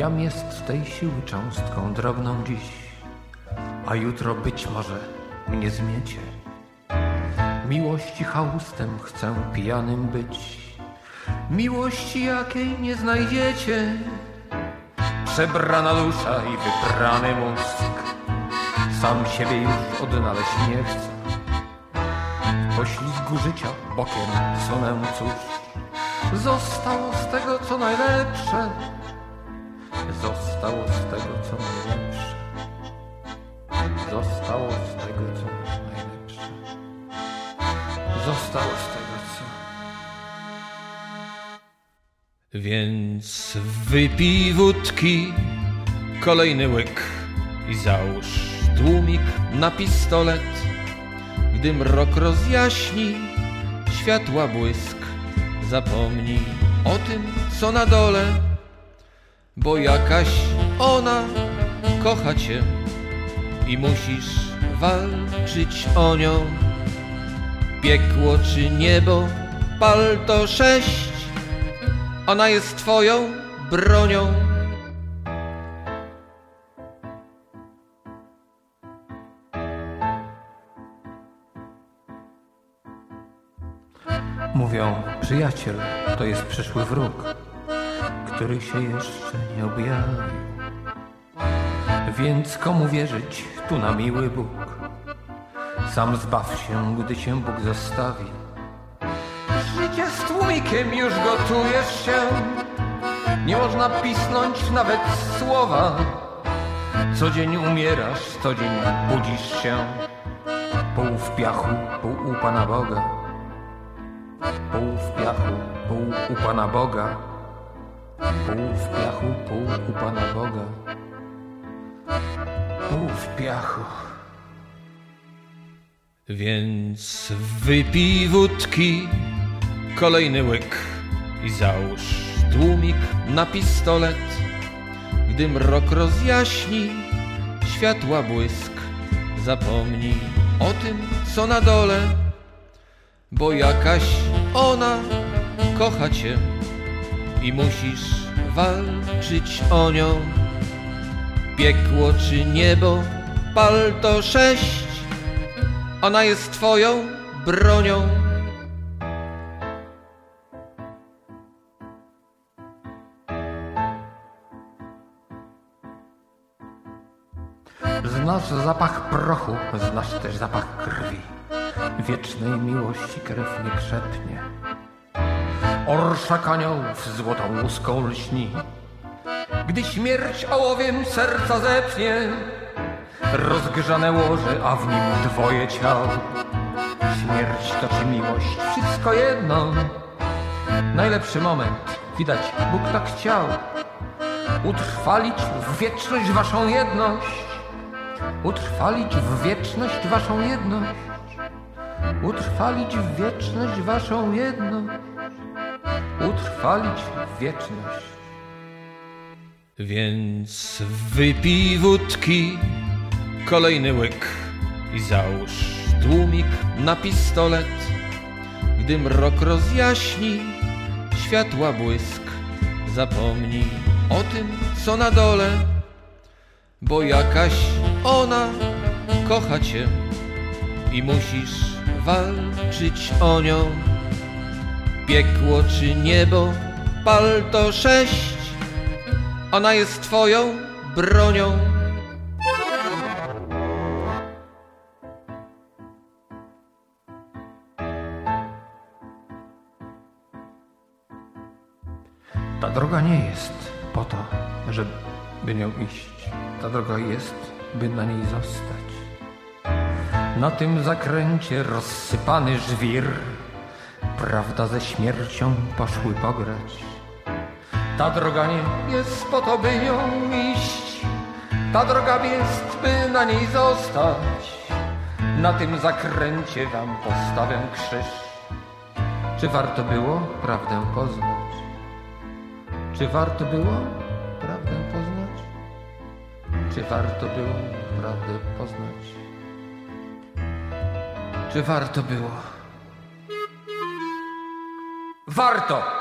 Jam jest tej siły cząstką drobną dziś, a jutro być może mnie zmiecie. Miłości chałustem chcę pijanym być, miłości jakiej nie znajdziecie. Przebrana dusza i wybrany mózg, sam siebie już odnaleźć nie chcę. W poślizgu życia bokiem sunę cóż, zostało z tego co najlepsze Zostało z tego, co najlepsze. Zostało z tego, co najlepsze. Zostało z tego, co... Więc wypij wódki, kolejny łyk i załóż tłumik na pistolet. Gdy mrok rozjaśni, światła błysk, zapomnij o tym, co na dole bo jakaś ona kocha cię i musisz walczyć o nią. Piekło czy niebo, pal to sześć, ona jest twoją bronią. Mówią, przyjaciel to jest przyszły wróg który się jeszcze nie objawił. Więc komu wierzyć tu na miły Bóg? Sam zbaw się, gdy się Bóg zostawi. Życie z tłumikiem już gotujesz się. Nie można pisnąć nawet słowa. Co dzień umierasz, co dzień budzisz się. Pół w piachu, pół u Pana Boga. Pół w piachu, pół u Pana Boga. Pół w piachu, pół u Pana Boga. Pół w piachu. Więc wypij wódki, kolejny łyk i załóż tłumik na pistolet. Gdy mrok rozjaśni, światła błysk, zapomnij o tym, co na dole, bo jakaś ona kocha cię i musisz walczyć o nią. Piekło czy niebo, pal to sześć, ona jest twoją bronią. Znasz zapach prochu, znasz też zapach krwi. Wiecznej miłości krew nie krzepnie Orszak aniołów złotą łuską lśni. Gdy śmierć ołowiem serca zepnie, rozgrzane łoże, a w nim dwoje ciał. Śmierć to czy miłość, wszystko jedno. Najlepszy moment, widać, Bóg tak chciał. Utrwalić w wieczność waszą jedność. Utrwalić w wieczność waszą jedność. Utrwalić w wieczność waszą jedność utrwalić wieczność. Więc wypij wódki, kolejny łyk i załóż tłumik na pistolet. Gdy mrok rozjaśni, światła błysk, zapomnij o tym, co na dole, bo jakaś ona kocha cię i musisz walczyć o nią piekło czy niebo, pal to sześć, ona jest twoją bronią. Ta droga nie jest po to, żeby nią iść. Ta droga jest, by na niej zostać. Na tym zakręcie rozsypany żwir Prawda ze śmiercią poszły pograć. Ta droga nie jest po to, by nią iść. Ta droga jest, by na niej zostać. Na tym zakręcie wam postawię krzyż. Czy warto było prawdę poznać? Czy warto było prawdę poznać? Czy warto było prawdę poznać? Czy warto było? Warto!